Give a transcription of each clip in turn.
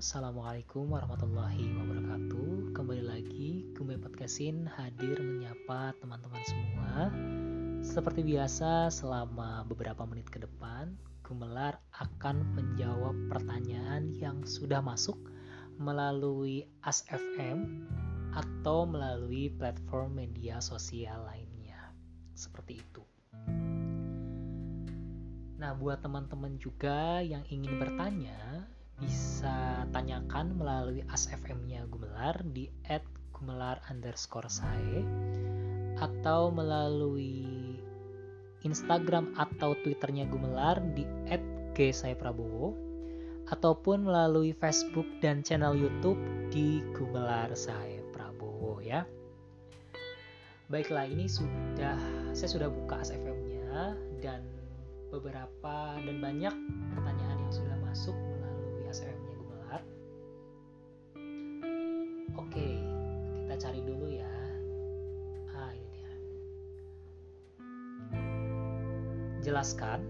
Assalamualaikum warahmatullahi wabarakatuh. Kembali lagi Gumbe Podcastin hadir menyapa teman-teman semua. Seperti biasa selama beberapa menit ke depan Gumelar akan menjawab pertanyaan yang sudah masuk Melalui ASFM Atau melalui platform media sosial lainnya. Seperti itu. Nah, buat teman-teman juga yang ingin bertanya, bisa tanyakan melalui ASFM-nya Gumelar di @gumelar underscore saya atau melalui Instagram atau Twitternya Gumelar di @gsayprabowo ataupun melalui Facebook dan channel YouTube di Gumelar Saya Prabowo ya. Baiklah, ini sudah saya sudah buka ASFM-nya dan beberapa dan banyak pertanyaan yang sudah masuk Oke, kita cari dulu ya. Ah, ini dia. Jelaskan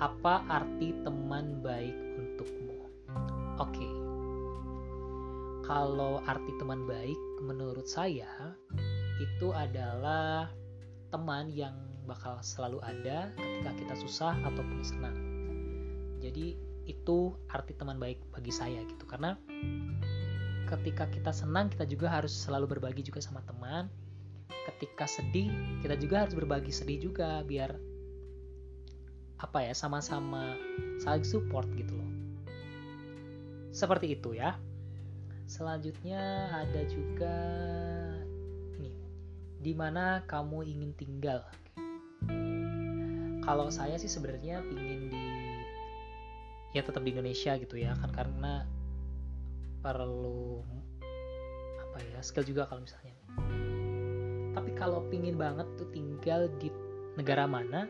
apa arti teman baik untukmu. Oke. Kalau arti teman baik menurut saya itu adalah teman yang bakal selalu ada ketika kita susah ataupun senang. Jadi itu arti teman baik bagi saya gitu karena ketika kita senang kita juga harus selalu berbagi juga sama teman. Ketika sedih kita juga harus berbagi sedih juga biar apa ya sama-sama saling support gitu loh. Seperti itu ya. Selanjutnya ada juga ini di mana kamu ingin tinggal kalau saya sih sebenarnya pingin di ya tetap di Indonesia gitu ya kan karena perlu apa ya skill juga kalau misalnya. Tapi kalau pingin banget tuh tinggal di negara mana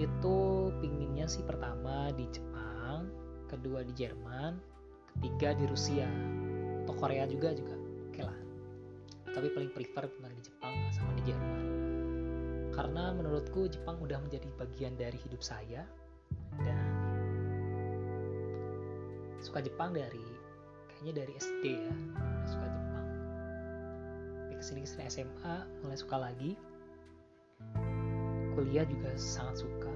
itu pinginnya sih pertama di Jepang kedua di Jerman ketiga di Rusia. Atau Korea juga juga oke lah. Tapi paling prefer tinggal di Jepang sama di Jerman. Karena menurutku Jepang udah menjadi bagian dari hidup saya dan suka Jepang dari kayaknya dari SD ya suka Jepang. Tapi ke sini ke sini SMA mulai suka lagi. Kuliah juga sangat suka.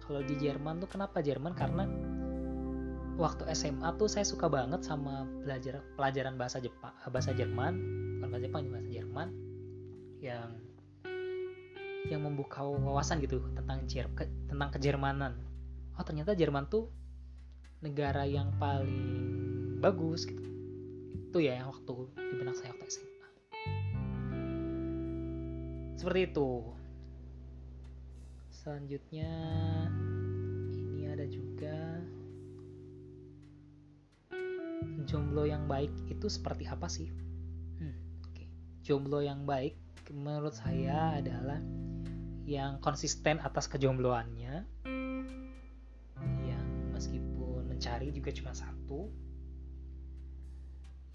Kalau di Jerman tuh kenapa Jerman? Karena waktu SMA tuh saya suka banget sama belajar pelajaran bahasa Jepang bahasa Jerman. Bukan bahasa Jepang bahasa Jerman. Yang yang membuka wawasan gitu tentang Jer ke, tentang kejermanan. Oh ternyata Jerman tuh negara yang paling bagus gitu. Itu ya yang waktu di benak saya waktu SMA. Seperti itu. Selanjutnya ini ada juga jomblo yang baik itu seperti apa sih? Hmm, okay. Jomblo yang baik menurut saya adalah yang konsisten atas kejombloannya mencari juga cuma satu.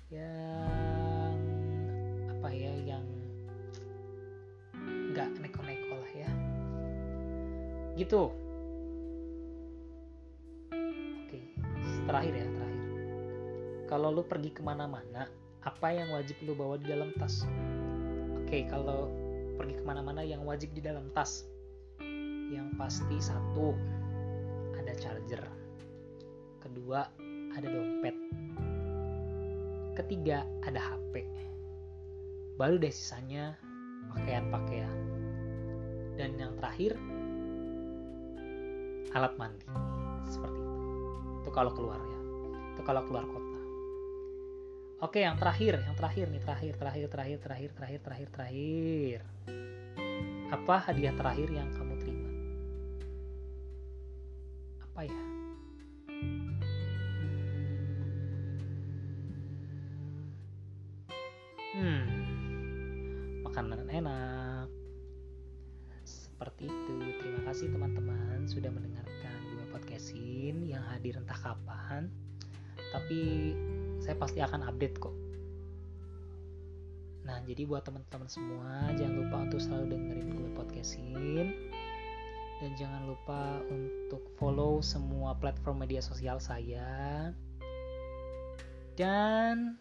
Yang apa ya yang nggak neko-neko lah ya. Gitu. Oke terakhir ya terakhir. Kalau lu pergi ke mana-mana apa yang wajib lu bawa di dalam tas? Oke kalau pergi ke mana-mana yang wajib di dalam tas? Yang pasti satu ada charger kedua ada dompet. Ketiga ada HP baru deh sisanya pakaian-pakaian. Dan yang terakhir alat mandi. Seperti itu. Itu kalau keluar ya. Itu kalau keluar kota. Oke, yang terakhir, yang terakhir nih, terakhir, terakhir, terakhir, terakhir, terakhir, terakhir, terakhir. Apa hadiah terakhir yang kamu terima? Apa ya? Makanan enak. Seperti itu. Terima kasih teman-teman sudah mendengarkan dua podcastin yang hadir entah kapan. Tapi saya pasti akan update kok. Nah, jadi buat teman-teman semua, jangan lupa untuk selalu dengerin gue podcastin. dan jangan lupa untuk follow semua platform media sosial saya dan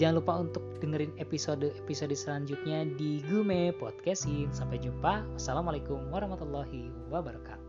jangan lupa untuk dengerin episode-episode selanjutnya di Gume Podcastin sampai jumpa. Wassalamualaikum warahmatullahi wabarakatuh